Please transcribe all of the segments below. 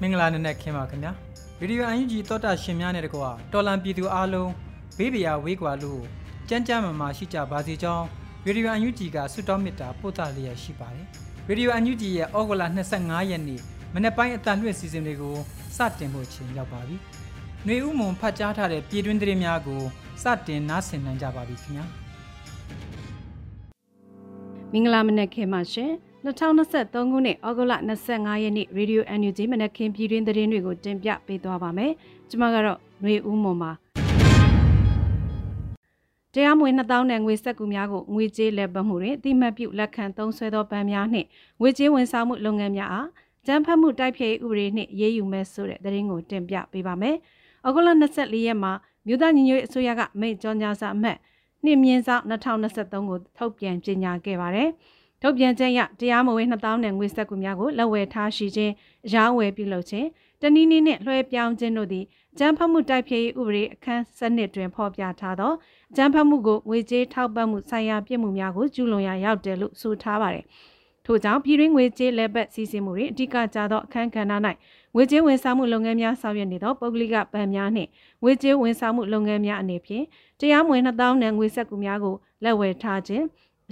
မင်္ဂလာနေ့နဲ့ခင်ပါခင်ဗျာဗီဒီယိုအန်ယူဂျီတောတာရှင်များနဲ့တကွာတော်လန်ပြည်သူအားလုံးဘေးပရာဝေးကွာလို့ကြမ်းကြမ်းမာမာရှိကြပါစေကြောင်းဗီဒီယိုအန်ယူဂျီကဆုတောင်းမေတ္တာပို့သလျက်ရှိပါတယ်ဗီဒီယိုအန်ယူဂျီရဲ့ဩဂုတ်လ25ရက်နေ့မနေ့ပိုင်းအတန်လွှင့်စီစဉ်တွေကိုစတင်ဖို့ချိန်ရောက်ပါပြီ။ຫນွေဥမွန်ဖတ်ကြားထားတဲ့ပြည်တွင်းသတင်းများကိုစတင်နားဆင်နိုင်ကြပါပြီခင်ဗျာ။ မင်္ဂလာမနက်ခင်းပါရှင်2023ခုနှစ်ဩဂုတ်လ25ရက်နေ့ Radio NUG မနက်ခင်းပြည်တွင်းသတင်းတွေကိုတင်ပြပေးသွားပါမယ်ကျွန်မကတော့ຫນွေဦးမွန်ပါတရားမဝင်2000နဲ့ငွေစက်ကူများကိုငွေကြေးလက်ပတ်မှုတွင်အတိမတ်ပြုလက်ခံသုံးစွဲသောဗန်များနှင့်ငွေကြေးဝန်ဆောင်မှုလုပ်ငန်းများအားကျန်းဖတ်မှုတိုက်ဖျက်ရေးဥပဒေနှင့်ရေးယူမဲ့ဆိုတဲ့သတင်းကိုတင်ပြပေးပါမယ်။ဩဂုတ်လ24ရက်မှာမြို့သားညီညွတ်ရေးအစိုးရကမိန့်ကြော်ညာစာအမှတ် နှစ်မြင့်ဆောင်2023ကိုထုတ်ပြန်ကြေညာခဲ့ပါတယ်။ထုတ်ပြန်ချက်အရတရားမဝင်2000နဲ့ငွေစက်ကူများကိုလက်ဝယ်ထားရှိခြင်း၊ရောင်းဝယ်ပြုလုပ်ခြင်း၊တနည်းနည်းနဲ့လွှဲပြောင်းခြင်းတို့သည်ကျန်းဖတ်မှုတိုက်ဖျက်ရေးဥပဒေအခန်းစနစ်တွင်ဖော်ပြထားသောကျန်းဖတ်မှုကိုငွေကြေးထောက်ပံ့မှုဆိုင်ရာပြစ်မှုများကိုကျူးလွန်ရာရောက်တယ်လို့ဆိုထားပါတယ်။ထို့ကြောင့်ပြည်တွင်းငွေကြေးလက်ပတ်စီစဉ်မှုတွေအဓိကကျသောအခန်းကဏ္ဍ၌ ငွေကြေးဝန်ဆောင်မှုလုပ်ငန်းများဆောင်ရွက်နေသောပုဂ္ဂလိကဗန်များနှင့်ငွေကြေးဝန်ဆောင်မှုလုပ်ငန်းများအနေဖြင့်တရားမဝင်2000နံငွေဆက်ကူများကိုလက်ဝယ်ထားခြင်း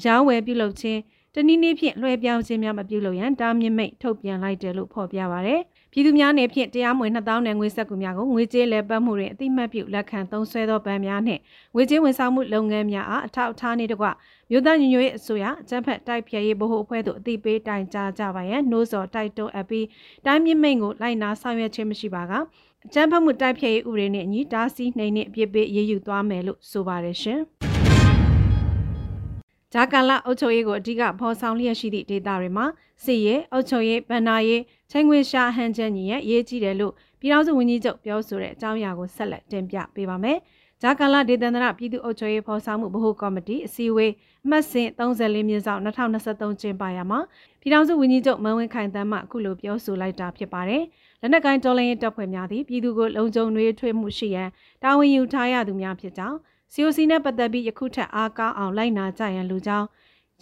ရောင်းဝယ်ပြုလုပ်ခြင်းတနည်းနည်းဖြင့်လွှဲပြောင်းခြင်းများမပြုလုပ်ရန်တားမြစ်မိတ်ထုတ်ပြန်လိုက်တယ်လို့ဖော်ပြပါရယ် ပြည်သူများနေဖြင့်တရားမဝင်2000နဲ့ငွေဆက်ကူများကိုငွေကြေးလဲပတ်မှုတွင်အတိမတ်ပြုလက်ခံသုံးစွဲသောဗန်များနှင့်ငွေကြေးဝန်ဆောင်မှုလုပ်ငန်းများအားအထောက်အထားနှင့်တကွမြို့သားညညရဲ့အစိုးရအကြံဖက်တိုက်ဖျက်ရေးဗဟိုအဖွဲ့သို့အသိပေးတိုင်ကြားကြပါရန်နှိုးဆော်တိုက်တွန်းအပ်ပြီးတိုင်းမြင့်မိတ်ကိုလိုက်နာဆောင်ရွက်ခြင်းမရှိပါကအကြံဖက်မှုတိုက်ဖျက်ရေးဥပဒေနှင့်အညီတားဆီးနှိမ်နှင့်အပြစ်ပေးရေးယူသွားမယ်လို့ဆိုပါတယ်ရှင်။ ဂျာကာလာအုပ်ချုပ်ရေးကိုအဓိကဖော်ဆောင်လျက်ရှိသည့်ဒေသတွေမှာစစ်ရေးအုပ်ချုပ်ရေးဗန္နာရေးချင်းခွေရှာဟန်ချက်ညီရဲ့ရေးကြီးတယ်လို့ပြည်ထောင်စုဝန်ကြီးချုပ်ပြောဆိုတဲ့အကြောင်းအရာကိုဆက်လက်တင်ပြပေးပါမယ်။ဂျာကာလာဒေသန္တရပြည်သူ့အုပ်ချုပ်ရေးဖော်ဆောင်မှုဗဟိုကော်မတီအစည်းအဝေးအမှတ်စဉ်34မြင်းဆောင်2023ကျင်းပရမှာပြည်ထောင်စုဝန်ကြီးချုပ်မန်ဝင်းခိုင်တန်းမှအခုလိုပြောဆိုလိုက်တာဖြစ်ပါတယ်။လက်နက်ကိုင်းတော်လှန်ရေးတပ်ဖွဲ့များသည်ပြည်သူကိုလုံခြုံရေးထွေးမှုရှိရန်တာဝန်ယူထားရသူများဖြစ်ကြောင်း COC နဲ့ပတ်သက်ပြီးယခုထက်အားကောင်းအောင်လိုက်နာကြရန်လူကြောင်း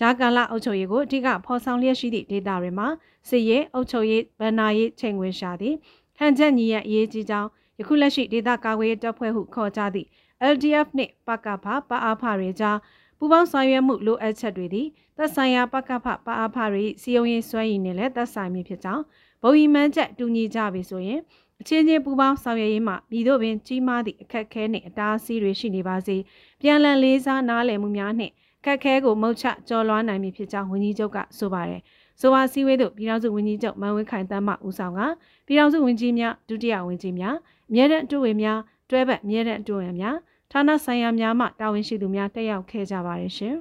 ဂျာကာလာအုပ်ချုပ်ရေးကိုအဓိကဖော်ဆောင်လျက်ရှိသည့်ဒေသတွေမှာစစ်ရေးအုပ်ချုပ်ရေးဗန်နာရေးချိန်ခွင်ရှာသည်ဟန်ချက်ညီရဲ့အရေးကြီးကြောင်းယခုလက်ရှိဒေသကာကွယ်ရေးတပ်ဖွဲ့ဟုခေါ်ကြသည့် LDF နှင့်ပကဖပအားဖတွေကြားပူးပေါင်းဆောင်ရွက်မှုလိုအပ်ချက်တွေသည်သက်ဆိုင်ရာပကဖပအားဖတွေစီယုံရင်စွဲရည်နဲ့လည်းသက်ဆိုင်မည်ဖြစ်ကြောင်းဘုံဤမှန်းချက်တူညီကြပြီဆိုရင် အချင်းချင်းပူးပေါင်းဆောင်ရွက်ရေးမှာမိတို့ပင်ကြီးမားသည့်အခက်ခဲနှင့်အတားအဆီးတွေရှိနေပါစေပြန်လည်လေးစားနားလည်မှုများနှင့်ခက်ခဲကိုမုတ်ချကြော်လွှားနိုင်မည်ဖြစ်ကြောင်းဝန်ကြီးချုပ်ကဆိုပါတယ်ဆိုပါစည်းဝေးသို့ပြည်ထောင်စုဝန်ကြီးချုပ်မန်ဝင်းခိုင်တမ်းမှဦးဆောင်ကပြည်ထောင်စုဝန်ကြီးများဒုတိယဝန်ကြီးများအမြဲတမ်းအတွဝင်များတွဲဘက်အမြဲတမ်းအတွဝင်များဌာနဆိုင်ရာများမှတာဝန်ရှိသူများတက်ရောက်ခဲ့ကြပါတယ်ရှင်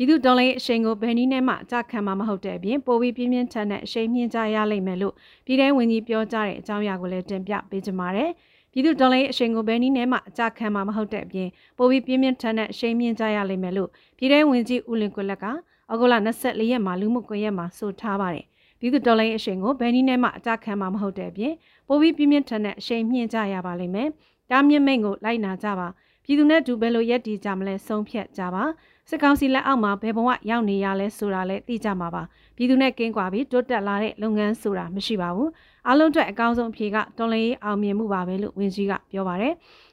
ပြည်သူတော်လှန်ရေးအရှိန်ကိုဘယ်နည်းနဲ့မှအကြခံမှာမဟုတ်တဲ့အပြင်ပိုပြီးပြင်းပြင်းထန်တဲ့အရှိန်မြင့်ကြရလိမ့်မယ်လို့ပြည်ထောင်ဝန်ကြီးပြောကြားတဲ့အကြောင်းအရာကိုလည်းတင်ပြပေးကြပါမယ်။ပြည်သူတော်လှန်ရေးအရှိန်ကိုဘယ်နည်းနဲ့မှအကြခံမှာမဟုတ်တဲ့အပြင်ပိုပြီးပြင်းပြင်းထန်တဲ့အရှိန်မြင့်ကြရလိမ့်မယ်လို့ပြည်ထောင်ဝန်ကြီးဦးလင်ကွလက်ကဩဂုတ်လ24ရက်မှာလူမှုကွန်ရက်မှာဆိုထားပါတယ်။ပြည်သူတော်လှန်ရေးအရှိန်ကိုဘယ်နည်းနဲ့မှအကြခံမှာမဟုတ်တဲ့အပြင်ပိုပြီးပြင်းပြင်းထန်တဲ့အရှိန်မြင့်ကြရပါလိမ့်မယ်။တားမြင့်မိတ်ကိုလိုက်နာကြပါပြည်သူနဲ့ဒူဘယ်လိုရက်တည်ကြမလဲဆုံးဖြတ်ကြပါ စစ်ကောင်စီလက်အောက်မှာဘယ်ဘဝရောက်နေရလဲဆိုတာလည်းသိကြမှာပါပြည်သူနဲ့ကင်းကွာပြီးတိုးတက်လာတဲ့လုပ်ငန်းဆိုတာမရှိပါဘူးအားလုံးအတွက်အကောင်းဆုံးအဖြေကတော်လှန်ရေးအောင်မြင်မှုပါပဲလို့ဝန်ကြီးကပြောပါတယ်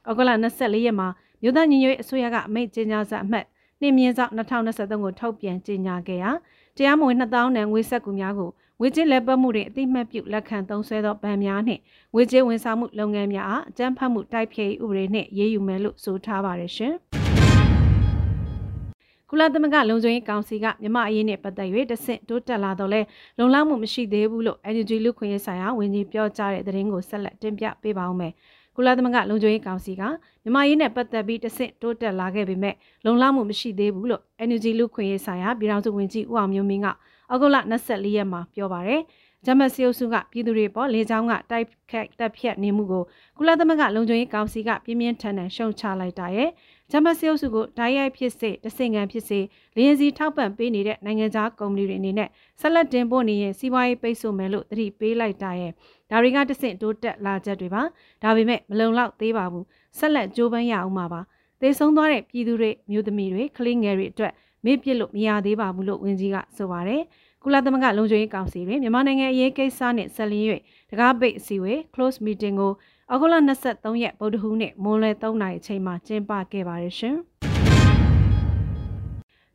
ဩဂုတ်လ24ရက်မှာမြို့သားညီညွတ်ရေးအစိုးရကအမိန့်ကြေညာစာအမှတ်နှင်းမြင့်ဆောင်2023ကိုထုတ်ပြန်ကြေညာခဲ့ရာတရားမဝင်2000နံငွေဆက်ကူများကိုငွေကြေးလက်ပတ်မှုတွေအတိမတ်ပြုလက်ခံသုံးစွဲသောဗန်များနှင့်ငွေကြေးဝန်ဆောင်မှုလုပ်ငန်းများအားအကြမ်းဖက်မှုတိုက်ဖျက်ရေးဥပဒေနှင့်ရေးယူမယ်လို့ဆိုထားပါတယ်ရှင်။ ကုလသမဂ္ဂလုံခြုံရေးကောင်စီကမြမအရေးနဲ့ပတ်သက်၍တဆင့်တိုးတက်လာတော့လဲလုံလောက်မှုမရှိသေးဘူးလို့ Energy လူခွင့်ရေးဆိုင်ရာဝန်ကြီးပြောကြားတဲ့သတင်းကိုဆက်လက်တင်ပြပေးပါဦးမယ်။ကုလသမဂ္ဂလုံခြုံရေးကောင်စီကမြန်မာရေးနဲ့ပတ်သက်ပြီးတဆင့်တိုးတက်လာခဲ့ပေမဲ့လုံလောက်မှုမရှိသေးဘူးလို့ NUG လူခွင့်ရေးဆိုင်ရာပြည်ထောင်စုဝန်ကြီးဦးအောင်မျိုးမင်းကအောက်တိုဘာ24ရက်မှာပြောပါရယ် ဂျမတ်စီယုစုကပြည်သူတွေပေါ်လေကြောင်းကတိုက်ခတ်တပ်ဖြတ်နေမှုကိုကုလသမဂ္ဂလုံခြုံရေးကောင်စီကပြင်းပြင်းထန်ထန်ရှုံချလိုက်တာရဲ့ဂျမတ်စီယုစုကိုဓာတ်ရိုက်ဖြစ်စေတဆင်ငံဖြစ်စေလင်းစီထောက်ပံ့ပေးနေတဲ့နိုင်ငံခြားကုမ္ပဏီတွေအနေနဲ့ဆက်လက်တင်ပို့နေရင်စီးပွားရေးပိတ်ဆို့မယ်လို့သတိပေးလိုက်တာရဲ့ဒါတွေကတဆင့်တိုးတက်လာချက်တွေပါဒါပေမဲ့မလုံလောက်သေးပါဘူးဆက်လက်ကြိုးပမ်းရအောင်ပါပါသေဆုံးသွားတဲ့ပြည်သူတွေမျိုးသမီးတွေကလေးငယ်တွေအတွက်မေ့ပစ်လို့မရသေးပါဘူးလို့ဝန်ကြီးကဆိုပါတယ် ကုလသမဂ္ဂလုံခြုံရေးကောင်စီတွင်မြန်မာနိုင်ငံအရေးကိစ္စနှင့်ဆက်လျင်း၍တကားပိတ်အစည်းအဝေး close meeting ကိုအောက်တိုဘာ23ရက်ဗုဒ္ဓဟူးနေ့မွန်းလွဲ3နာရီအချိန်မှာကျင်းပခဲ့ပါတယ်ရှင်။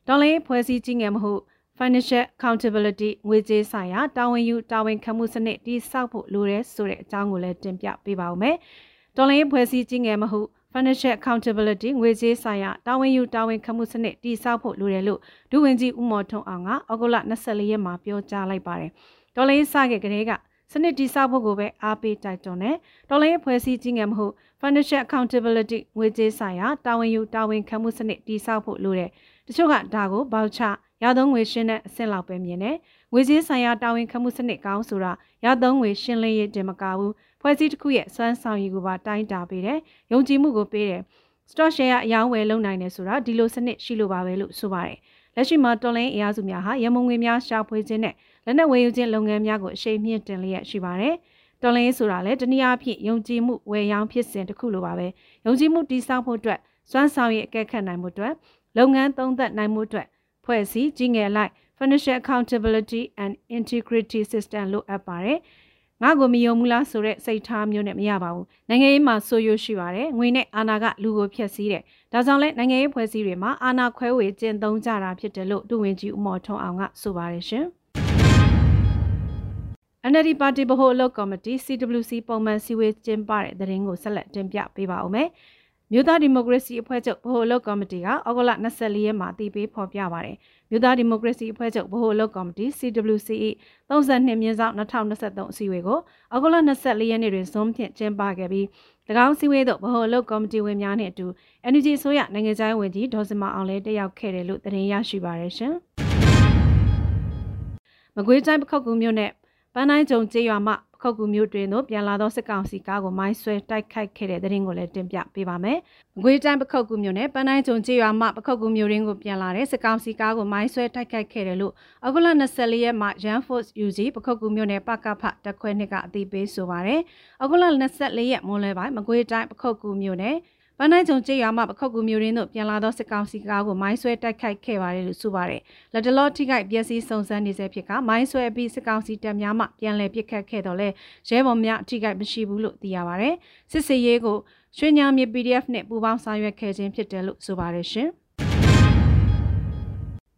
တော်လေးဖွဲ့စည်းကြီးငယ်မှု financial accountability ငွေကြေးဆိုင်ရာတာဝန်ယူတာဝန်ခံမှုစနစ်တည်ဆောက်ဖို့လိုတယ်ဆိုတဲ့အကြောင်းကိုလည်းတင်ပြပေးပါဦးမယ်။တော်လေးဖွဲ့စည်းကြီးငယ်မှု financial accountability ငွေကြေးဆိုင်ရာတာဝန်ယူတာဝန်ခံမှုစနစ်တည်ဆောက်ဖို့လိုတယ်လို့ဒုဝန်ကြီးဦးမော်ထွန်းအောင်ကအောက်တိုဘာ24ရက်မှာပြောကြားလိုက်ပါတယ်။တော်လေးစခဲ့ကလေးကစနစ်တည်ဆောက်ဖို့ကိုပဲအားပေးတိုက်တွန်းတယ်။တော်လိုင်းဖွဲ့စည်းခြင်းငယ်မဟုတ် financial accountability ငွေကြေးဆိုင်ရာတာဝန်ယူတာဝန်ခံမှုစနစ်တည်ဆောက်ဖို့လိုတယ်။တချို့ကဒါကိုဘောက်ချရသုံးငွေရှင်းတဲ့အဆင့်လောက်ပဲမြင်တယ်။ငွေကြေးဆိုင်ရာတာဝန်ခံမှုစနစ်ကောင်းဆိုတာရသုံးငွေရှင်းလင်းရေးတင်မကဘူး ဖွဲ့စည်းတစ်ခုရဲ့စွမ်းဆောင်ရည်ကိုပါတိုင်းတာပေးတယ်။ယုံကြည်မှုကိုပေးတယ်။ stock share အယောင်းဝယ်လုပ်နိုင်တယ်ဆိုတာဒီလိုစနစ်ရှိလို့ပါပဲလို့ဆိုပါတယ်။လက်ရှိမှာတော်လိုင်းအရာစုများဟာရမုံငွေများရှာဖွေခြင်းနဲ့လက်နက်ဝယ်ယူခြင်းလုပ်ငန်းများကိုအရှိန်မြင့်တင်လျက်ရှိပါတယ်။တော်လိုင်းဆိုတာလည်းတနည်းအားဖြင့်ယုံကြည်မှုဝယ်ရောင်းဖြစ်စဉ်တစ်ခုလိုပါပဲ။ယုံကြည်မှုတည်ဆောက်ဖို့အတွက်စွမ်းဆောင်ရည်အကဲခတ်နိုင်မှုအတွက်လုပ်ငန်းသုံးသပ်နိုင်မှုအတွက်ဖွဲ့စည်းကြီးငယ်လိုက် financial accountability and integrity system လို့အပ်ပါတယ် ငါ့ကိုမယုံဘူးလားဆိုတဲ့စိတ်ထားမျိုးနဲ့မရပါဘူးနိုင်ငံရေးမှာဆိုရွရှိပါတယ်ငွေနဲ့အာဏာကလူကိုဖျက်ဆီးတယ်ဒါကြောင့်လဲနိုင်ငံရေးဖွဲ့စည်းတွေမှာအာဏာခွဲဝေကျင့်သုံးကြတာဖြစ်တယ်လို့ဒုဝန်ကြီးဦးမော်ထွန်းအောင်ကဆိုပါတယ်ရှင် NLD ပါတီဗဟိုအလုပ်ကော်မတီ CWC ပုံမှန်စည်းဝေးကျင်းပတဲ့သတင်းကိုဆက်လက်တင်ပြပေးပါဦးမယ်။ မြို့သားဒီမိုကရေစီအဖွဲ့ချုပ်ဗဟိုအလုပ်ကော်မတီကဩဂုတ်လ24ရက်မှာတည်ပြီးဖော်ပြပါတယ်။မြို့သားဒီမိုကရေစီအဖွဲ့ချုပ်ဗဟိုအလုပ်ကော်မတီ CWCE 32မြင်းဆောင်2023အစည်းအဝေးကိုဩဂုတ်လ24ရက်နေ့တွင် Zoom ဖြင့်ကျင်းပခဲ့ပြီး၎င်းစည်းဝေးသို့ဗဟိုအလုပ်ကော်မတီဝင်များနှင့်အတူ NUG ဆိုရနိုင်ငံခြားရေးဝန်ကြီးဒေါ်စမအောင်လည်းတက်ရောက်ခဲ့တယ်လို့သတင်းရရှိပါရရှင်။မကွေးတိုင်းပခောက်ကူမြို့နယ်ပန်းတိုင်းကျုံကျေးရွာမှ ခုတ်ကူမျိုးတွင်သို့ပြန်လာသောစစ်ကောင်စီကားကိုမိုင်းဆွဲတိုက်ခိုက်ခဲ့တဲ့တဲ့ရင်ကိုလည်းတင်ပြပေးပါမယ်။ငွေတန်းပခုတ်ကူမျိုးနဲ့ပန်းတိုင်းကျုံကြေးရွာမှပခုတ်ကူမျိုးရင်းကိုပြန်လာတဲ့စစ်ကောင်စီကားကိုမိုင်းဆွဲတိုက်ခိုက်ခဲ့တယ်လို့အခုလ24ရက်မှာ Jan Force UG ပခုတ်ကူမျိုးနဲ့ပကဖတက်ခွဲနှစ်ကအသိပေးဆိုပါရယ်။အခုလ24ရက်မွန်းလွဲပိုင်းမကွေးတိုင်းပခုတ်ကူမျိုးနဲ့ ပန်းနိုင်ကျုံကြေးရွာမှပခုတ်ကူမျိုးရင်းတို့ပြန်လာသောစစ်ကောင်စီကားကိုမိုင်းဆွဲတိုက်ခိုက်ခဲ့ပါတယ်လို့ဆိုပါတယ်။လက်တလောထိခိုက်ပျက်စီးစုံစမ်းနေဆဲဖြစ်ကမိုင်းဆွဲပြီးစစ်ကောင်စီတပ်များမှပြန်လည်ပစ်ခတ်ခဲ့တော့လဲရဲဘော်များထိခိုက်မရှိဘူးလို့သိရပါတယ်။စစ်စေးရေးကိုရွှေညောင်မြေ PDF နဲ့ပူးပေါင်းဆောင်ရွက်ခဲ့ခြင်းဖြစ်တယ်လို့ဆိုပါတယ်ရှင်။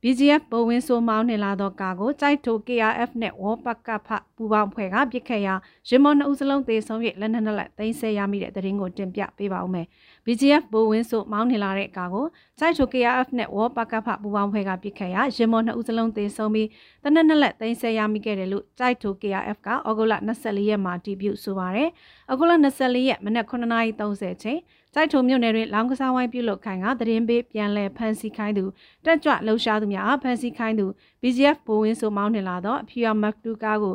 BGF ဘဝင်းဆိုးမောင်းနေလာသောကာကိုကြိုက်ထို KRF နဲ့ဝေါ်ပကဖပူပေါင်းဖွဲ့ကပြစ်ခတ်ရာရင်မော်နှစ်ဦးစလုံးသေဆုံး၍လက်နက်နှစ်လက်သိမ်းဆဲရမိတဲ့သတင်းကိုတင်ပြပေးပါဦးမယ်။ BGF ဘဝင်းဆိုးမောင်းနေလာတဲ့ကာကိုကြိုက်ထို KRF နဲ့ဝေါ်ပကဖပူပေါင်းဖွဲ့ကပြစ်ခတ်ရာရင်မော်နှစ်ဦးစလုံးသေဆုံးပြီးတနက်နှစ်လက်သိမ်းဆဲရမိခဲ့တယ်လို့ကြိုက်ထို KRF ကဩဂုတ်လ24ရက်မှာတည်ပြုဆိုပါရယ်။ဩဂုတ်လ24ရက်မနက်9:30ချိန် ကြိုက်ထုံမြို့နယ်တွင်လောင်းကစားဝိုင်းပြုလုပ်ခိုင်းကသတင်းပေးပြန်လည်ဖမ်းဆီးခိုင်းသူတက်ကြွလှုပ်ရှားသူများဖမ်းဆီးခိုင်းသူ BGF ဘိုးဝင်းဆိုမောင်းနှင်လာသောအဖျာမက်တူကားကို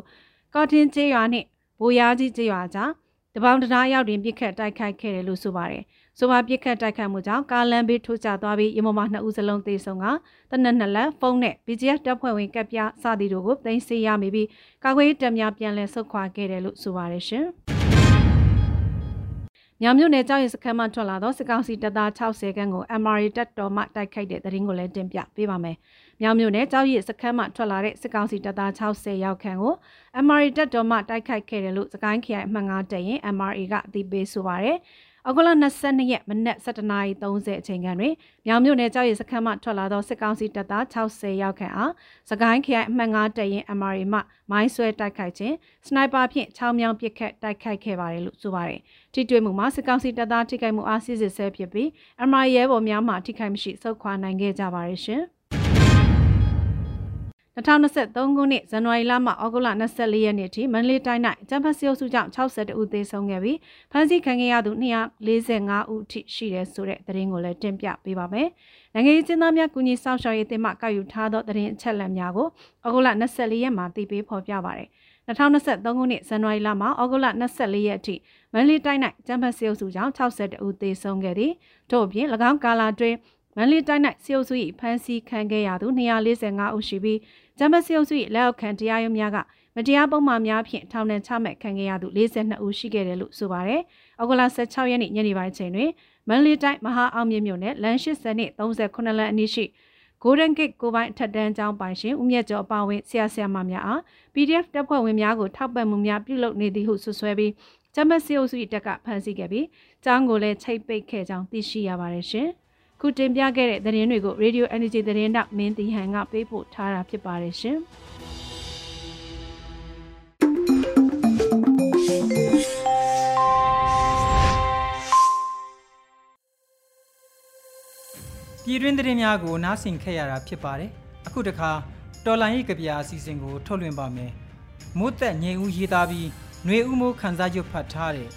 ကော့တင်ကျေးရွာနှင့်ဘိုးရားကြီးကျေးရွာကြားတပေါင်းတရားရောက်တွင်ပြစ်ခတ်တိုက်ခိုက်ခဲ့တယ်လို့ဆိုပါတယ်။ဆိုပါပြစ်ခတ်တိုက်ခိုက်မှုကြောင့်ကားလမ်းဘေးထိုးကျသွားပြီးရမမနှစ်ဦးစလုံးသေဆုံးကတနက်နှစ်လက်ဖုန်းနဲ့ BGF တပ်ဖွဲ့ဝင်ကပ်ပြစသည်တို့ကိုသိမ်းဆည်းရမိပြီးကာကွယ်တပ်များပြန်လည်ဆုတ်ခွာခဲ့တယ်လို့ဆိုပါတယ်ရှင်။ ညောင်မြို့နယ်ကြောက်ရစခန်းမှထွက်လာသောစစ်ကောင်စီတပ်သား60ခန်းကို MRA တပ်တော်မှတိုက်ခိုက်တဲ့သတင်းကိုလည်းတင်ပြပေးပါမယ်။ညောင်မြို့နယ်ကြောက်ရစခန်းမှထွက်လာတဲ့စစ်ကောင်စီတပ်သား60ရောက်ခန်းကို MRA တပ်တော်မှတိုက်ခိုက်ခဲ့တယ်လို့စကိုင်းခရိုင်အမှတ်9တပ်ရင် MRA ကအသိပေးဆိုပါရယ်။ အောက်တိုဘာ22ရက်မနက်7:30အချိန်ခန့်တွင်မြောင်မြို့နယ်ကြောက်ရည်စခန်းမှထွက်လာသောစစ်ကောင်စီတပ်သား60ရောက်ခန့်အားစကိုင်းခရိုင်အမှတ်9တရင် MRA မှမိုင်းဆွဲတိုက်ခိုက်ခြင်းစနိုက်ပါဖြင့်6မြောင်ပစ်ခတ်တိုက်ခိုက်ခဲ့ပါတယ်လို့ဆိုပါတယ်။ထိတွေ့မှုမှာစစ်ကောင်စီတပ်သားထိခိုက်မှုအားစစ်စစ်ဆဲဖြစ်ပြီး MRA ရဲဘော်များမှထိခိုက်မရှိဆုတ်ခွာနိုင်ခဲ့ကြပါတယ်ရှင်။ 2023ခုနှစ်ဇန်နဝါရီလမှဩဂုတ်လ24ရက်နေ့ထိမန္တလေးတိုင်း၌ကျန်းဖတ်စီအုပ်စုကြောင့်62ဦးသေဆုံးခဲ့ပြီးဖမ်းဆီးခံခဲ့ရသူ245ဦးထိရှိတယ်ဆိုတဲ့သတင်းကိုလည်းတင်ပြပေးပါမယ်။နိုင်ငံရေးကျင်းသားများကူညီဆောင်ရှောက်ရေးတင်မှကောက်ယူထားသောသတင်းအချက်အလက်များကိုဩဂုတ်လ24ရက်မှာတည်ပြီးဖော်ပြပါရယ်။2023ခုနှစ်ဇန်နဝါရီလမှာဩဂုတ်လ24ရက်အထိမန္တလေးတိုင်း၌ကျန်းဖတ်စီအုပ်စုကြောင့်62ဦးသေဆုံးခဲ့သည်။ထို့အပြင်၎င်းကာလာတွင် မန္တလေးတိုင်း၌စီအုပ်စု၏ဖမ်းဆီးခံခဲ့ရသူ245ဦးရှိပြီးဂျမစီအုပ်စု၏လက်အောက်ခံတရားရုံးများကမတရားပုံမှန်များဖြင့်ထောင်ဒဏ်ချမှတ်ခံခဲ့ရသူ42ဦးရှိခဲ့တယ်လို့ဆိုပါတယ်။ဩဂုတ်လ16ရက်နေ့ညနေပိုင်းချိန်တွင်မန္တလေးတိုင်းမဟာအောင်မြင့်မြို့နယ်လမ်း80နှင့်38လမ်းအနီးရှိ Golden Gate ကိုပိုင်ထက်တန်းကျောင်းပိုင်ရှင်ဦးမြတ်ကျော်အပါဝင်ဆရာဆရာမများအား PDF တပ်ဖွဲ့ဝင်များကိုထောက်ပံ့မှုများပြုလုပ်နေသည်ဟုဆွဆွဲပြီးဂျမစီအုပ်စု၏တပ်ကဖမ်းဆီးခဲ့ပြီးကျောင်းကိုလည်းချိတ်ပိတ်ခဲ့ကြောင်းသိရှိရပါတယ်ရှင်။ ခုတင်ပြခဲ့တဲ့သတင်းတွေကို Radio Energy သတင်းတောက်မင်းတီဟန်ကပေးပို့ထားတာဖြစ်ပါတယ်ရှင်။ပြည်တွင်းသတင်းများကိုနားဆင်ခဲ့ရတာဖြစ်ပါတယ်။အခုတခါတော်လိုင်းရေးကြပြအစီအစဉ်ကိုထုတ်လွှင့်ပါမယ်။မိုးသက်ငြိမ်ဦးရေးသားပြီးຫນွေဦးမိုးခန်းစားရွတ်ဖတ်ထားတဲ့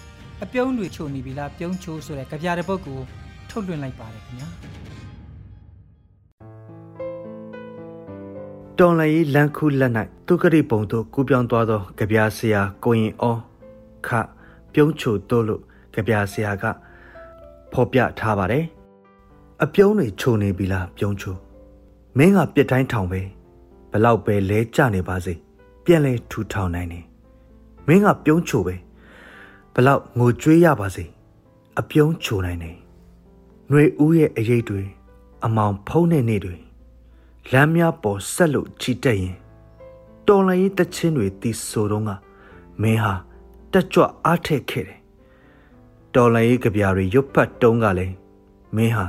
အပြုံးတွေချိုနေပြီလားပြုံးချိုးဆိုတဲ့ကြပြတဲ့ပုတ်ကို ထုတ်လွှင့်လိုက်ပါတယ်ခင်ဗျာတော်လည်လန်ခုလက်၌သူကတိပုံတို့ကူးပြောင်းသွားသောကြပြာဆရာကိုရင်အောခပြုံးချိုတို့လို့ကြပြာဆရာကဖော်ပြထားပါတယ်အပြုံးတွေခြုံနေပြီလားပြုံးချိုမင်းကပြစ်တိုင်းထောင်ပဲဘလောက်ပဲလဲကြနေပါစေပြန်လဲထူထောင်နိုင်တယ်မင်းကပြုံးချိုပဲဘလောက်ငိုကြွေးရပါစေအပြုံးချိုနိုင်တယ် ຫນွေဦးရဲ့အရေးတွေအမောင်ဖုံးတဲ့နေ့တွေလမ်းများပေါ်ဆက်လို့ချီတက်ရင်တော်လည်တချင်းတွေတီဆိုတော့ကမင်းဟာတက်ကြွအားထက်ခဲ့တယ်တော်လည်ကြပြားတွေရွတ်ဖတ်တုံးကလည်းမင်းဟာ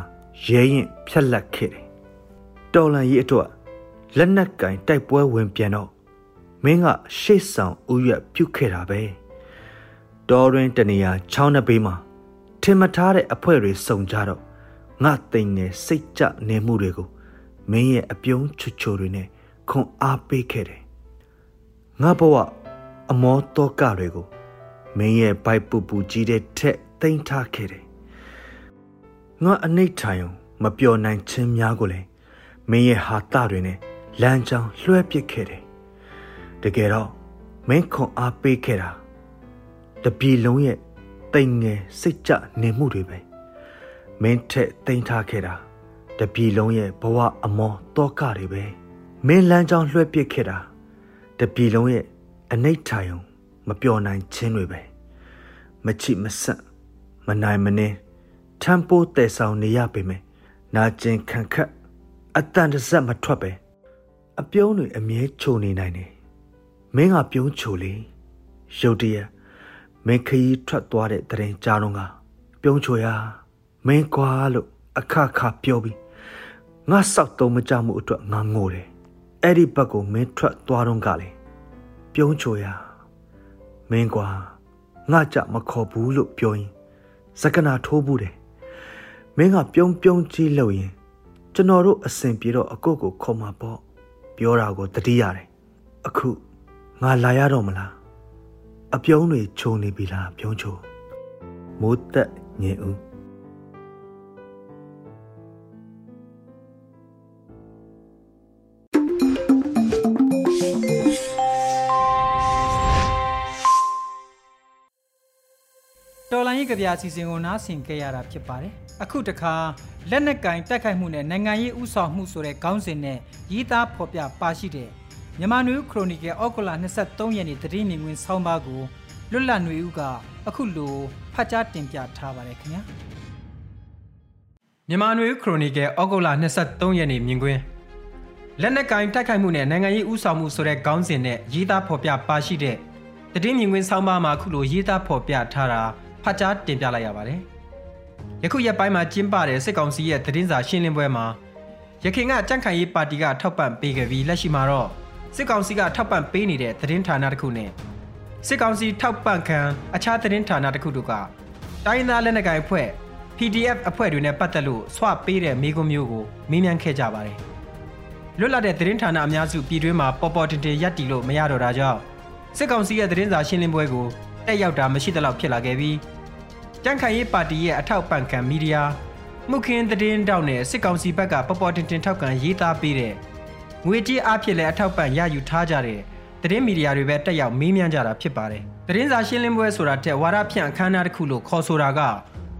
ရဲရင်ဖြက်လက်ခဲ့တယ်တော်လည်အတွက်လက်နက်ကင်တိုက်ပွဲဝင်ပြန်တော့မင်းကရှေ့ဆောင်ဥရွက်ပြုတ်ခဲ့တာပဲတော်ရင်တနေရာချောင်းနှစ်ဘေးမှာ ထင်မထားတဲ့အဖွဲတွေစုံကြတော့ငါတိမ်နေစိတ်ကြနေမှုတွေကိုမင်းရဲ့အပြုံးချွချိုတွေနဲ့ခွန်အားပေးခဲ့တယ်ငါဘဝအမောတောကတွေကိုမင်းရဲ့ဘိုက်ပူပူကြီးတဲ့ထက်တိမ်ထားခဲ့တယ်ငါအနိဋ္ဌာယုံမပျော်နိုင်ခြင်းများကိုလည်းမင်းရဲ့ဟာတတွေနဲ့လမ်းကြောင်းလွှဲပစ်ခဲ့တယ်တကယ်တော့မင်းခွန်အားပေးခဲ့တာတပြီလုံးရဲ့ တိမ်ငယ်စိတ်ကြနေမှုတွေပဲမင်းထက်တိမ်ထားခဲ့တာတပြီလုံးရဲ့ဘဝအမောတောကတွေပဲမင်းလမ်းကြောင်းလွှဲပစ်ခဲ့တာတပြီလုံးရဲ့အနိဋ္ဌာယုံမပျော်နိုင်ခြင်းတွေပဲမချိမဆက်မနိုင်မနှင်းထမ်းပိုးတည်ဆောင်နေရပေမယ့်နာကျင်ခံခတ်အတန်တစက်မထွက်ပဲအပြုံးတွေအမြဲခြုံနေနိုင်တယ်မင်းကပြုံးချိုလေရုတ်တရက် မင်းခရီးထွက်သွားတဲ့တရင်ကြားတော့ကပြုံးချိုရမင်းကွာလို့အခခပြောပြီးငါစောက်တုံးမကြမှုအတွက်ငါငိုတယ်အဲ့ဒီဘက်ကိုမင်းထွက်သွားတော့ကလေပြုံးချိုရမင်းကွာငါကြမခေါ်ဘူးလို့ပြောရင်စကနာထိုးဘူးတယ်မင်းကပြုံးပြုံးကြီးလို့ရင်ကျွန်တော်တို့အစင်ပြေတော့အကုတ်ကိုခေါ်မှာပေါ့ပြောတာကိုတတိရတယ်အခုငါလာရတော့မလား အပြုံးတွေခြုံနေပြီလားပြုံးချိုမိုးသက်ညင်ဦးတော်လိုင်းရေးကြပြအစီအစဉ်ကိုနားဆင်ကြရတာဖြစ်ပါတယ်။အခုတခါလက်နက်ကင်တက်ခိုက်မှုနဲ့နိုင်ငံရေးဥဆောင်မှုဆိုတဲ့ခေါင်းစဉ်နဲ့ရေးသားဖော်ပြပါရှိတဲ့ မြန်မာနွေဦးခရိုနီကယ်အော့ဂုလာ23ရက်နေ့တတိနေဝင်ဆောင်းပါးကိုလွတ်လပ်နွေဦးကအခုလိုဖတ်ကြားတင်ပြထားပါတယ်ခင်ဗျာ။မြန်မာနွေဦးခရိုနီကယ်အော့ဂုလာ23ရက်နေ့မြင်ကွင်းလက်နက်ကင်တိုက်ခိုက်မှုနဲ့နိုင်ငံရေးဥဆောင်မှုဆိုတဲ့ခေါင်းစဉ်နဲ့ရေးသားဖော်ပြပါရှိတဲ့တတိမြင်ကွင်းဆောင်းပါးမှာအခုလိုရေးသားဖော်ပြထားတာဖတ်ကြားတင်ပြလိုက်ရပါတယ်ယခုရက်ပိုင်းမှာကျင်းပတဲ့စစ်ကောင်စီရဲ့သတင်းစာရှင်းလင်းပွဲမှာရခိုင်ကကြန့်ခိုင်ရေးပါတီကထောက်ပံ့ပေးခဲ့ပြီးလက်ရှိမှာတော့ စစ်ကောင်စီကထောက်ပံ့ပေးနေတဲ့သတင်းဌာနတစ်ခုနဲ့စစ်ကောင်စီထောက်ပံ့ခံအခြားသတင်းဌာနတစ်ခုတို့ကတိုင်းသားလက်နက်ကိုင်အဖွဲ့ PDF အဖွဲ့တွေနဲ့ပတ်သက်လို့ဆွပေးတဲ့မိကွန်းမျိုးကိုမေးမြန်းခဲ့ကြပါတယ်။လွတ်လပ်တဲ့သတင်းဌာနအများစုပြည်တွင်းမှာပေါ်ပေါ်တင်တင်ရပ်တည်လို့မရတော့တာကြောင့်စစ်ကောင်စီရဲ့သတင်းစာရှင်းလင်းပွဲကိုတက်ရောက်တာမရှိသလောက်ဖြစ်လာခဲ့ပြီးကြန့်ခိုင်ရေးပါတီရဲ့အထောက်ပံ့ခံမီဒီယာမှုခင်းသတင်းတောက်နဲ့စစ်ကောင်စီဘက်ကပေါ်ပေါ်တင်တင်ထောက်ကန်ရေးသားပေးတဲ့ ငွေကြေးအဖြစ်လည်းအထောက်ပံ့ရယူထားကြတဲ့သတင်းမီဒီယာတွေပဲတက်ရောက်မေးမြန်းကြတာဖြစ်ပါတယ်။သတင်းစာရှင်းလင်းပွဲဆိုတာတဲ့ဝါရဖြန့်အခမ်းအနားတစ်ခုလို့ခေါ်ဆိုတာက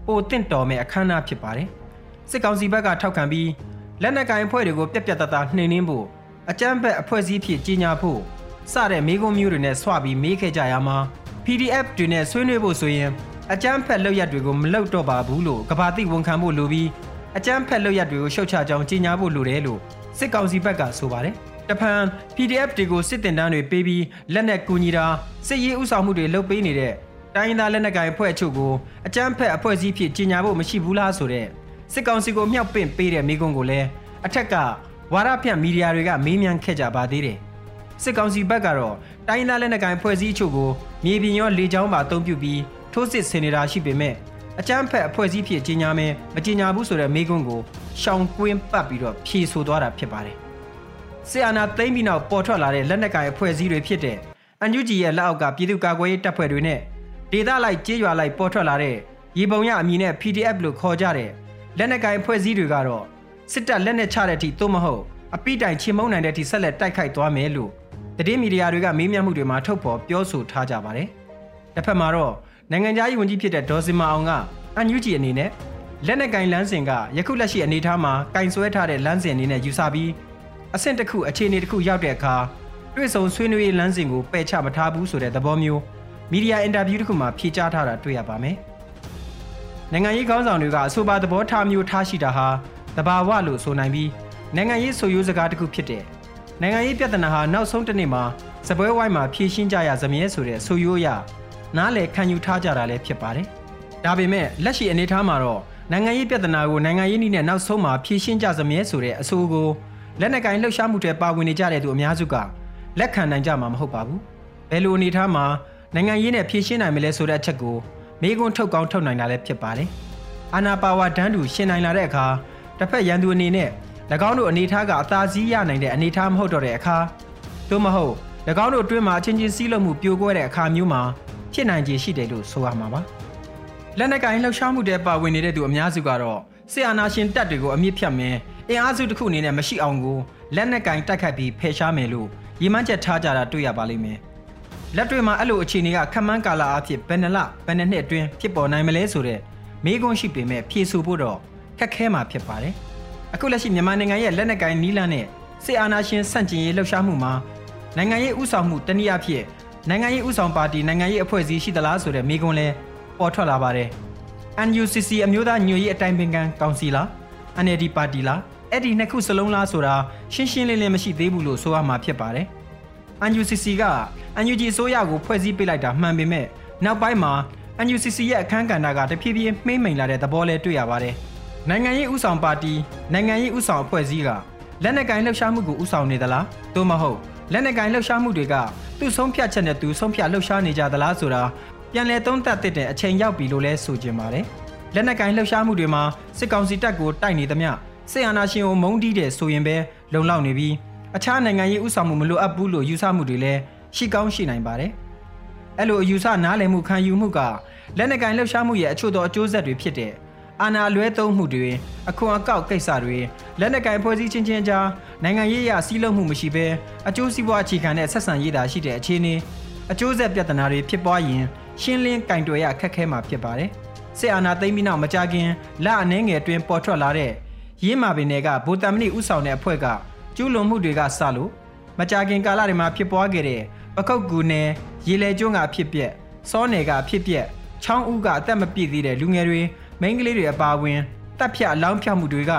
ပိုတင့်တော်မဲ့အခမ်းအနားဖြစ်ပါတယ်။စစ်ကောင်စီဘက်ကထောက်ခံပြီးလက်နက်ကိုင်အဖွဲ့တွေကိုပြက်ပြက်တသားနှိမ်နှင်းဖို့အကြမ်းဖက်အဖွဲ့အစည်းဖြစ်ကြီးညာဖို့စတဲ့မိကုံးမျိုးတွေနဲ့ဆွပြီးမေးခဲ့ကြရမှာ PDF တွေနဲ့ဆွေးနွေးဖို့ဆိုရင်အကြမ်းဖက်လုပ်ရက်တွေကိုမလုပ်တော့ပါဘူးလို့ကဘာတိဝန်ခံဖို့လိုပြီးအကြမ်းဖက်လုပ်ရက်တွေကိုရှုတ်ချကြောင်းကြေညာဖို့လိုတယ်လို့ စစ်ကောင်စီဘက်ကဆိုပါတယ်။တဖန် PDF တွေကိုစစ်တင်တန်းတွေပေးပြီးလက်နက်ကူညီတာစစ်ရေးဥဆောင်မှုတွေလုပ်ပေးနေတဲ့တိုင်းရင်းသားလက်နက်ကိုင်အဖွဲ့အချို့ကိုအကြမ်းဖက်အဖွဲ့အစည်းဖြစ်ကြီးညာဖို့မရှိဘူးလားဆိုတဲ့စစ်ကောင်စီကိုမြောက်ပင့်ပေးတဲ့မိကွန်းကိုလည်းအထက်ကဝါရဖြန့်မီဒီယာတွေကမေးမြန်းခဲ့ကြပါသေးတယ်။စစ်ကောင်စီဘက်ကတော့တိုင်းသားလက်နက်ကိုင်ဖွဲ့စည်းအချို့ကိုမြေပြင်ရောလေကြောင်းပါအုံပြုပြီးထိုးစစ်ဆင်နေတာရှိပေမဲ့အကြမ်းဖက်အဖွဲ့အစည်းဖြစ်ကြီးညာမယ်မကြီးညာဘူးဆိုတဲ့မိကွန်းကို ရှောင်ကွင်းပတ်ပြီးတော့ဖြေဆိုသွားတာဖြစ်ပါတယ်။ဆီအာနာသိမ့်ပြီးနောက်ပေါ်ထွက်လာတဲ့လက်နက်ကိုင်အဖွဲ့အစည်းတွေဖြစ်တဲ့အန်ယူဂျီရဲ့လက်အောက်ကပြည်သူ့ကာကွယ်ရေးတပ်ဖွဲ့တွေနဲ့ဒေသလိုက်ကြေးရွာလိုက်ပေါ်ထွက်လာတဲ့ရေပုံရအမည်နဲ့ PDF လို့ခေါ်ကြတဲ့လက်နက်ကိုင်ဖွဲ့စည်းတွေကတော့စစ်တပ်လက်နက်ချတဲ့အထိသို့မဟုတ်အပိတိုင်ချေမုန်းနိုင်တဲ့အထိဆက်လက်တိုက်ခိုက်သွားမယ်လို့သတင်းမီဒီယာတွေကမေးမြန်းမှုတွေမှာထုတ်ဖော်ပြောဆိုထားကြပါတယ်။တစ်ဖက်မှာတော့နိုင်ငံသားရေးဝန်ကြီးဖြစ်တဲ့ဒေါ်စင်မာအောင်ကအန်ယူဂျီအနေနဲ့ လက်နက်ကင်လမ်းစဉ်ကယခုလက်ရှိအနေအထားမှာကင်ဆွဲထားတဲ့လမ်းစဉ်အနေနဲ့ယူဆပြီးအဆင့်တစ်ခုအခြေအနေတစ်ခုရောက်တဲ့အခါတွေ့ဆုံဆွေးနွေးရေးလမ်းစဉ်ကိုပယ်ချမထားဘူးဆိုတဲ့သဘောမျိုးမီဒီယာအင်တာဗျူးတစ်ခုမှာဖြေကြားထားတာတွေ့ရပါမယ်။နိုင်ငံရေးခေါင်းဆောင်တွေကအဆိုပါသဘောထားမျိုးထားရှိတာဟာတဘာဝလို့ဆိုနိုင်ပြီးနိုင်ငံရေးဆိုရိုးစကားတစ်ခုဖြစ်တဲ့နိုင်ငံရေးပြဿနာဟာနောက်ဆုံးတစ်နေ့မှာစပွဲဝိုင်းမှာဖြေရှင်းကြရစမြဲဆိုတဲ့ဆိုရိုးအရနားလည်ခံယူထားကြတာလည်းဖြစ်ပါတယ်။ဒါပေမဲ့လက်ရှိအနေအထားမှာတော့ နိုင်ငံရေးပြဿနာကိုနိုင်ငံရေးနည်းနဲ့နောက်ဆုံးမှာဖြေရှင်းကြစမြဲဆိုတဲ့အဆိုကိုလက်နက်ကင်လှုပ်ရှားမှုတွေပါဝင်နေကြတဲ့သူအများစုကလက်ခံနိုင်ကြမှာမဟုတ်ပါဘူး။ဘယ်လိုအနေအထားမှာနိုင်ငံရေးနဲ့ဖြေရှင်းနိုင်မလဲဆိုတဲ့အချက်ကိုမေးခွန်းထုတ်ကောင်းထုတ်နိုင်တာလည်းဖြစ်ပါတယ်။အာနာပါဝါဒန်းတူရှင်းနိုင်လာတဲ့အခါတစ်ဖက်ရန်သူအနေနဲ့၎င်းတို့အနေထားကအသာစီးရနိုင်တဲ့အနေထားမဟုတ်တော့တဲ့အခါသို့မဟုတ်၎င်းတို့အတွင်းမှာအချင်းချင်းစီးလုံးမှုပြိုကွဲတဲ့အခါမျိုးမှာဖြစ်နိုင်ခြေရှိတယ်လို့ဆိုရမှာပါ လက်နက်ကင်လှုပ်ရှားမှုတဲ့ပါဝင်နေတဲ့သူအများစုကတော့ဆီအာနာရှင်တပ်တွေကိုအမြင့်ဖြတ်မယ်အင်အားစုတစ်ခုအနေနဲ့မရှိအောင်ကိုလက်နက်ကင်တိုက်ခတ်ပြီးဖယ်ရှားမယ်လို့ရည်မှန်းချက်ထားကြတာတွေ့ရပါလိမ့်မယ်လက်တွေမှာအဲ့လိုအခြေအနေကခမန်းကာလာအဖြစ်ဘယ်နှလဘယ်နှစ်နှစ်အတွင်းဖြစ်ပေါ်နိုင်မလဲဆိုတဲ့မေးခွန်းရှိပေမဲ့ဖြေဆိုဖို့တော့ခက်ခဲမှာဖြစ်ပါတယ်အခုလက်ရှိမြန်မာနိုင်ငံရဲ့လက်နက်ကင်နီးလန်းနဲ့စစ်အာဏာရှင်ဆန့်ကျင်ရေးလှုပ်ရှားမှုမှာနိုင်ငံရေးဥဆောင်မှုတနည်းအားဖြင့်နိုင်ငံရေးဥဆောင်ပါတီနိုင်ငံရေးအဖွဲ့အစည်းရှိသလားဆိုတဲ့မေးခွန်းလဲ ပေါ်ထွက်လာပါတယ်။ NUCC အမျိုးသားညွေရေးအတိုင်းပင်ခံကောင်စီလား NLD ပါတီလားအဲ့ဒီနှစ်ခုစလုံးလားဆိုတာရှင်းရှင်းလင်းလင်းမရှိသေးဘူးလို့ဆိုရမှာဖြစ်ပါတယ်။ NUCC က NUG အစိုးရကိုဖွဲ့စည်းပေးလိုက်တာမှန်ပေမဲ့နောက်ပိုင်းမှာ NUCC ရဲ့အခန်းကဏ္ဍကတဖြည်းဖြည်းမှိမ့်မိန်လာတဲ့သဘောလဲတွေ့ရပါတယ်။နိုင်ငံရေးဥဆောင်ပါတီနိုင်ငံရေးဥဆောင်အဖွဲ့အစည်းကလက်နက်ကင်လှုပ်ရှားမှုကိုဥဆောင်နေသလားသို့မဟုတ်လက်နက်ကင်လှုပ်ရှားမှုတွေကသူ့ဆုံးဖြတ်ချက်နဲ့သူဆုံးဖြတ်လှုပ်ရှားနေကြသလားဆိုတာ ပြန်လည်သုံးသပ်တဲ့အချိန်ရောက်ပြီလို့လဲဆိုကြပါတယ်။လက်နက်ကင်လှုပ်ရှားမှုတွေမှာစစ်ကောင်စီတပ်ကိုတိုက်နေသမျှစစ်အာဏာရှင်ကိုမုန်းတီးတဲ့ဆိုရင်ပဲလုံလောက်နေပြီးအခြားနိုင်ငံရေးဥဆောင်မှုမလိုအပ်ဘူးလို့ယူဆမှုတွေလည်းရှိကောင်းရှိနိုင်ပါတယ်။အဲ့လိုအယူဆနားလည်မှုခံယူမှုကလက်နက်ကင်လှုပ်ရှားမှုရဲ့အချို့သောအကျိုးဆက်တွေဖြစ်တဲ့အာဏာလွဲသုံးမှုတွေအခွန်အကောက်ကိစ္စတွေလက်နက်ကင်ဖွဲ့စည်းချင်းချင်းကြားနိုင်ငံရေးအရစီးလုံးမှုမရှိဘဲအကျိုးစီးပွားအခြေခံတဲ့ဆက်ဆံရေးသာရှိတဲ့အခြေအနေအကျိုးဆက်ပြဿနာတွေဖြစ်ပွားရင် ရှင်းလင်းကင်တွယ်ရခက်ခဲမှာဖြစ်ပါတယ်စစ်အာဏာသိမ်းပြီးနောက်မကြခင်လက်အနှဲငယ်တွင်ပေါ်ထွက်လာတဲ့ရင်းမာပင်တွေကဗိုလ်တမဏိဥဆောင်တဲ့အဖွဲ့ကကျူးလွန်မှုတွေကစလို့မကြခင်ကာလတွေမှာဖြစ်ပွားခဲ့တဲ့ပခုတ်ကူနယ်ရေလေကျွန်းကဖြစ်ပျက်စောနယ်ကဖြစ်ပျက်ချောင်းဦးကအသက်မပြည့်သေးတဲ့လူငယ်တွေမိန်းကလေးတွေအပါအဝင်တပ်ဖြတ်အလောင်းဖြတ်မှုတွေက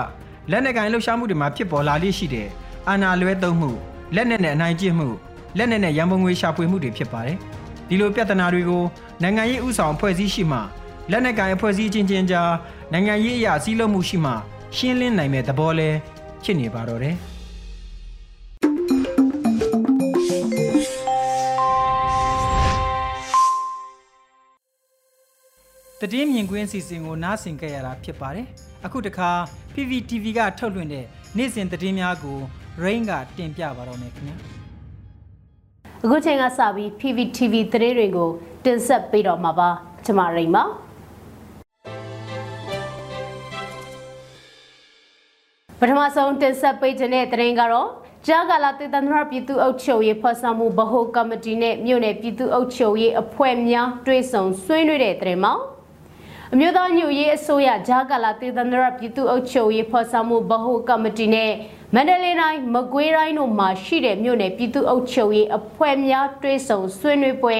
လက်နက်ကင်လှုပ်ရှားမှုတွေမှာဖြစ်ပေါ်လာလိမ့်ရှိတဲ့အာဏာလွဲသုံးမှုလက်နက်နဲ့အနိုင်ကျင့်မှုလက်နက်နဲ့ရန်ပုံငွေရှာဖွေမှုတွေဖြစ်ပါတယ် ဒီလိုပြဿနာတွေကိုနိုင်ငံရေးဥဆောင်အဖွဲ့အစည်းရှိမှလက်နက်ကင်အဖွဲ့အစည်းချင်းချင်းကြားနိုင်ငံရေးအရာစည်းလုံးမှုရှိမှရှင်းလင်းနိုင်မဲ့သဘောလဲဖြစ်နေပါတော့တယ်။တည်င်းမြင်ကွင်းစီစဉ်ကိုနားဆင်ကြရတာဖြစ်ပါတယ်။အခုတခါ PPTV ကထုတ်လွှင့်တဲ့နေ့စဉ်သတင်းများကို Rain ကတင်ပြပါတော့မယ်ခင်ဗျာ။ အခုချိန်ကစပြီး PPTV သတင်းတွေကိုတင်ဆက်ပေးတော့မှာပါ။ကျွန်မရိန်ပါ။ပထမဆုံးတင်ဆက်ပေးခြင်းတဲ့သတင်းကတော့ကြာကာလတေသန္တရပြည်သူ့အုပ်ချုပ်ရေးဖော်ဆောင်မှုဗဟိုကော်မတီနဲ့မြို့နယ်ပြည်သူ့အုပ်ချုပ်ရေးအဖွဲ့များတွဲဆုံဆွေးနွေးတဲ့သတင်းမှာအမျိုးသားညွရေးအစိုးရဂျာကာလာတေသန္တရပြည်သူ့အုပ်ချုပ်ရေးဖော်ဆောင်မှုဗဟိုကော်မတီနဲ့ မန္တလေးတိုင်းမကွေးတိုင်းတို့မှာရှိတဲ့မြို့နယ်ပြည်သူ့အုပ်ချုပ်ရေးအဖွဲ့များတွဲဆုံဆွေးနွေးပွဲ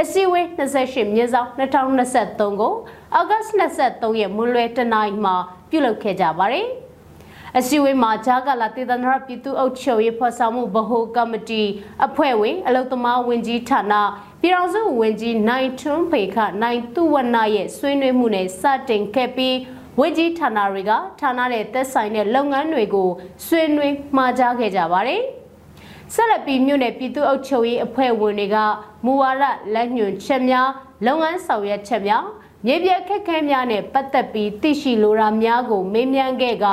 အစည်းအဝေး28မြင်းဆောင်2023ကိုအောက်ဂတ်23ရက်မွန်းလွဲတနင်္လာမှာပြုလုပ်ခဲ့ကြပါတယ်။အစည်းအဝေးမှာဂျာကာလာတေသန္တရပြည်သူ့အုပ်ချုပ်ရေးဖော်ဆောင်မှုဗဟိုကော်မတီအဖွဲ့ဝင်အလုသမားဝင်ကြီးဌာနပြည်တော်စုဝင်ကြီးနိုင်ထွန်းဖေခနိုင်သူဝနရဲ့ဆွေးနွေးမှုနဲ့စတင်ခဲ့ပြီး ဝေကြီးဌာနတွေကဌာနနဲ့သက်ဆိုင်တဲ့လုပ်ငန်းတွေကိုဆွေးနွေးမှာကြားခဲ့ကြပါတယ်။ဆက်လက်ပြီးမြို့နယ်ပြည်သူ့အုပ်ချုပ်ရေးအဖွဲ့ဝင်တွေကမူဝါဒလက်ညွှန်ချက်များလုပ်ငန်းဆောင်ရွက်ချက်များမြေပြခက်ခဲများနဲ့ပတ်သက်ပြီးသိရှိလိုတာများကိုမေးမြန်းခဲ့က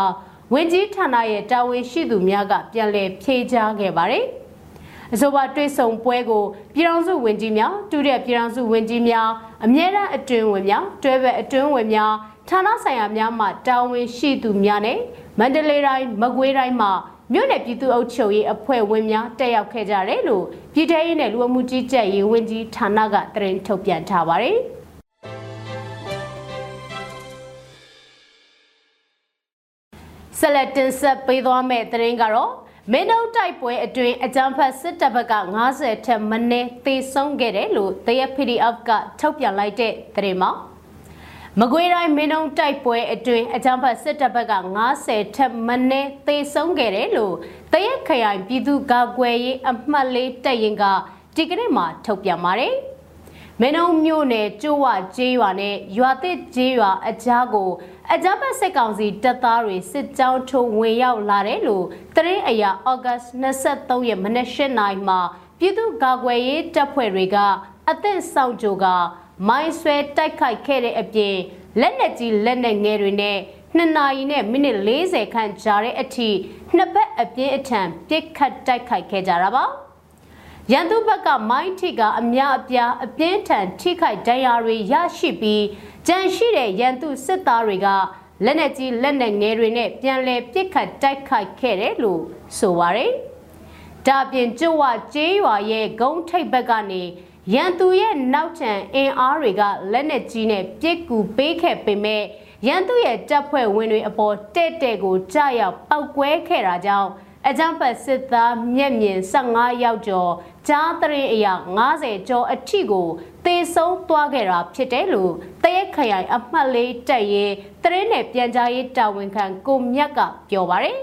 ဝင်ကြီးဌာနရဲ့တာဝန်ရှိသူများကပြန်လည်ဖြေကြားခဲ့ပါတယ်။အဆိုပါတွေ့ဆုံပွဲကိုပြည်ထောင်စုဝန်ကြီးများတူတဲ့ပြည်ထောင်စုဝန်ကြီးများအမြဲတမ်းအတွင်းဝင်များတွဲဘက်အတွင်းဝင်များ ဌာနဆိုင်ရာများမှတာဝန်ရှိသူများနဲ့မန္တလေးတိုင်းမကွေးတိုင်းမှာမြို့နယ်ပြည်သူ့အုပ်ချုပ်ရေးအဖွဲ့ဝင်များတက်ရောက်ခဲ့ကြတယ်လို့ပြည်ထောင်ရေးနဲ့လူဝမှုကြီးကြပ်ရေးဝန်ကြီးဌာနကသတင်းထုတ်ပြန်ထားပါတယ်ဆက်လက်တင်ဆက်ပေးသွားမယ့်သတင်းကတော့မင်းတို့တိုက်ပွဲအတွင်းအကြမ်းဖက်စစ်တပ်ဘက်က90ထက်မနည်းသေဆုံးခဲ့တယ်လို့တရက် PDF ကထုတ်ပြန်လိုက်တဲ့သတင်းမှာ မကွေးတိုင်းမင်းတို့တိုက်ပွဲအတွင်းအကြမ်းဖက်စစ်တပ်ဘက်က90ထက်မနည်းသေဆုံးခဲ့တယ်လို့တရက်ခရိုင်ပြည်သူ့ကာကွယ်ရေးအမှတ်လေးတပ်ရင်ကဒီကနေ့မှထုတ်ပြန်ပါတယ်။မင်းုံမြို့နယ်ကျိုးဝကျေးရွာနဲ့ရွာသစ်ကျေးရွာအကြားကိုအကြမ်းဖက်စစ်ကောင်စီတပ်သားတွေစစ်ကြောင်းထိုးဝင်ရောက်လာတယ်လို့သတင်းအရာဩဂတ်23ရက်မနက်၈နာရီမှာပြည်သူ့ကာကွယ်ရေးတပ်ဖွဲ့တွေကအသင့်ဆောင်ကြိုက မိုင်းဆွဲတိုက်ခိုက်ခဲ့တဲ့အပြင်လက်နက်ကြီးလက်နက်ငယ်တွေနဲ့2နာရီနဲ့မိနစ်40ခန့်ကြာတဲ့အထိနှစ်ဘက်အပြင်းအထန်ပစ်ခတ်တိုက်ခိုက်ခဲ့ကြတာပါ။ရန်သူဘက်ကမိုင်းထိကအများအပြားအပြင်းထန်ထိခိုက်ဒဏ်ရာတွေရရှိပြီးကြံရှိတဲ့ရန်သူစစ်သားတွေကလက်နက်ကြီးလက်နက်ငယ်တွေနဲ့ပြန်လည်ပစ်ခတ်တိုက်ခိုက်ခဲ့တယ်လို့ဆိုပါရယ်။ဒါပြင်ကျွဝကျေးရွာရဲ့ဂုံးထိပ်ဘက်ကနေ ရန်သူရဲ့နောက်ထန်အင်အားတွေကလက်နက်ကြီးနဲ့ပစ်ကူပေးခဲ့ပေမဲ့ရန်သူရဲ့တပ်ဖွဲ့ဝင်တွေအပေါ်တဲ့တဲ့ကိုကြားရောက်ပောက်ကွဲခဲ့တာကြောင့်အကြမ်းဖက်စစ်သားမျက်မြင်15ယောက်ကျော်ကြားတရင်အရာ90ကျော်အထိကိုသေဆုံးသွားခဲ့တာဖြစ်တယ်လို့တရက်ခရိုင်အမှတ်လေးတက်ရဲတရင်နယ်ပြန်ကြားရေးတာဝန်ခံကိုမြတ်ကပြောပါတယ်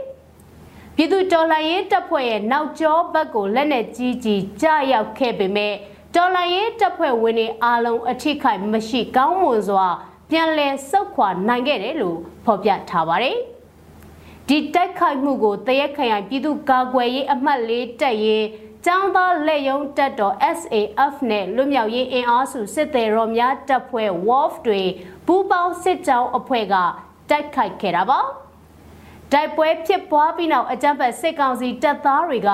ပြည်သူတော်လှန်ရေးတပ်ဖွဲ့ရဲ့နောက်ကျောဘက်ကိုလက်နက်ကြီးကြီးကြားရောက်ခဲ့ပေမဲ့ တော်လှန်ရေးတပ်ဖွဲ့ဝင်တွေအားလုံးအထိခိုက်မရှိကောင်းမွန်စွာပြန်လည်ဆုတ်ခွာနိုင်ခဲ့တယ်လို့ဖော်ပြထားပါတယ်။ဒီတိုက်ခိုက်မှုကိုတရက်ခရိုင်ပြည်သူ့ကာကွယ်ရေးအမှတ်လေးတက်ရေးကျောင်းသားလက်ယုံတက်တော် SAF နဲ့လွတ်မြောက်ရေးအင်အားစုစစ်သည်တော်များတပ်ဖွဲ့ WOF တွေပူးပေါင်းစစ်ကြောင်းအဖွဲ့ကတိုက်ခိုက်ခဲ့တာပါတိုက်ပွဲဖြစ်ပွားပြီးနောက်အကြမ်းဖက်စစ်ကောင်စီတပ်သားတွေက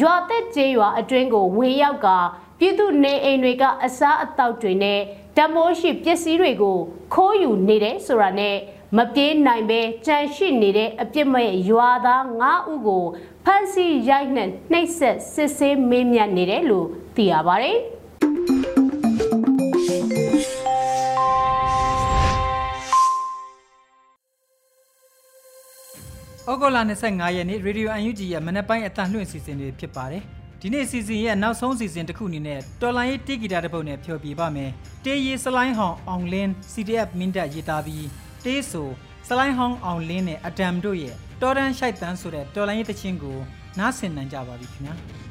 ရွာသက်ကျေးရွာအတွင်းကိုဝင်ရောက်က ပြည်သူနေအိမ်တွေကအစားအသောက်တွေနဲ့တမိုးရှိပစ္စည်းတွေကိုခိုးယူနေတယ်ဆိုတာနဲ့မပြေးနိုင်ပဲကြံရှိနေတဲ့အပြစ်မဲ့ရွာသား9ဦးကိုဖမ်းဆီးရိုက်နှက်နှိပ်စက်စစ်ဆေးမေးမြန်းနေတယ်လို့သိရပါတယ်။ဩဂုတ်လ25ရက်နေ့ Radio UNG ရဲ့မနက်ပိုင်းအတန်လွှင့်စီစဉ်တွေဖြစ်ပါတယ်။ ဒီနေ့စီစဉ်ရဲ့နောက်ဆုံးစီစဉ်တစ်ခုအနေနဲ့တော်လိုင်းရေးတီဂီတာတစ်ပုဒ်နဲ့ဖျော်ပြပါမယ်။တေးရီစလိုင်းဟောင်အောင်လင်း CDF မင်းတပ်ရေးသားပြီးတေးဆိုစလိုင်းဟောင်းအောင်လင်းနဲ့အဒမ်တို့ရဲ့တော်ရန်ရှိုက်တန်းဆိုတဲ့တော်လိုင်းရေးတခြင်းကိုနားဆင်နိုင်ကြပါပြီခင်ဗျာ။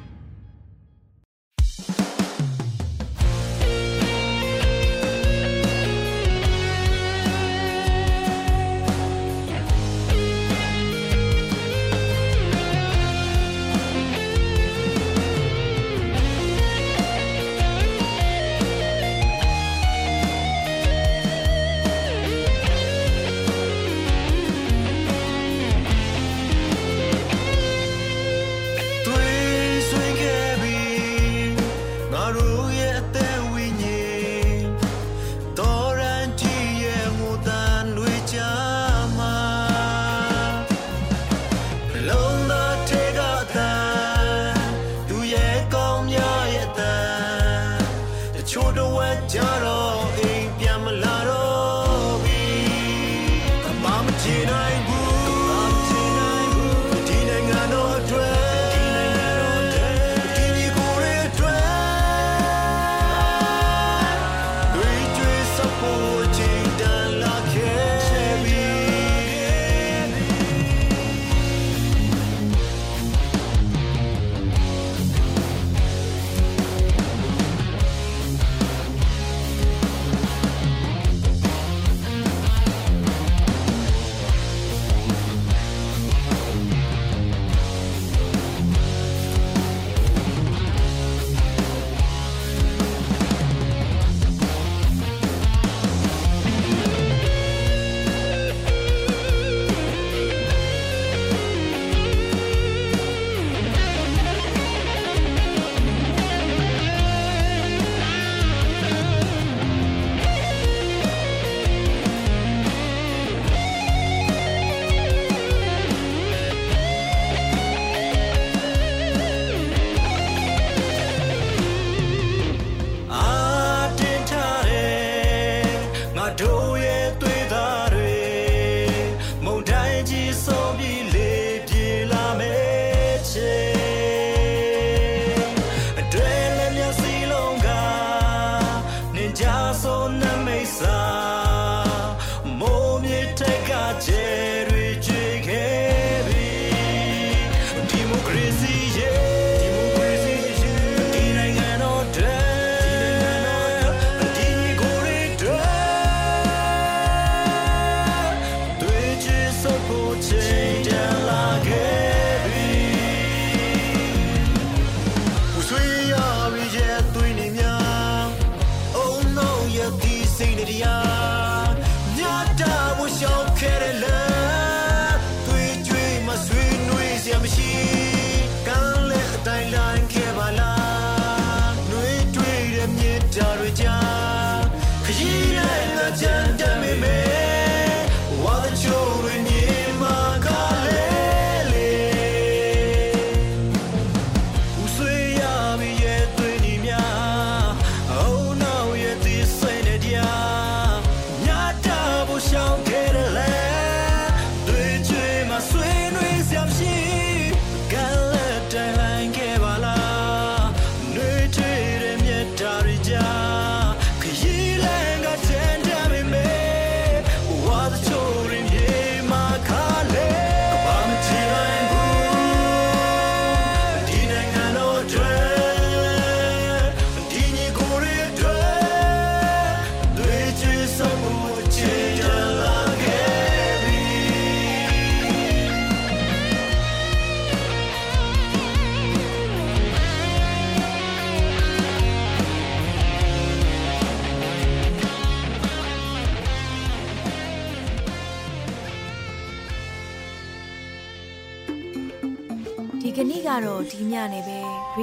如。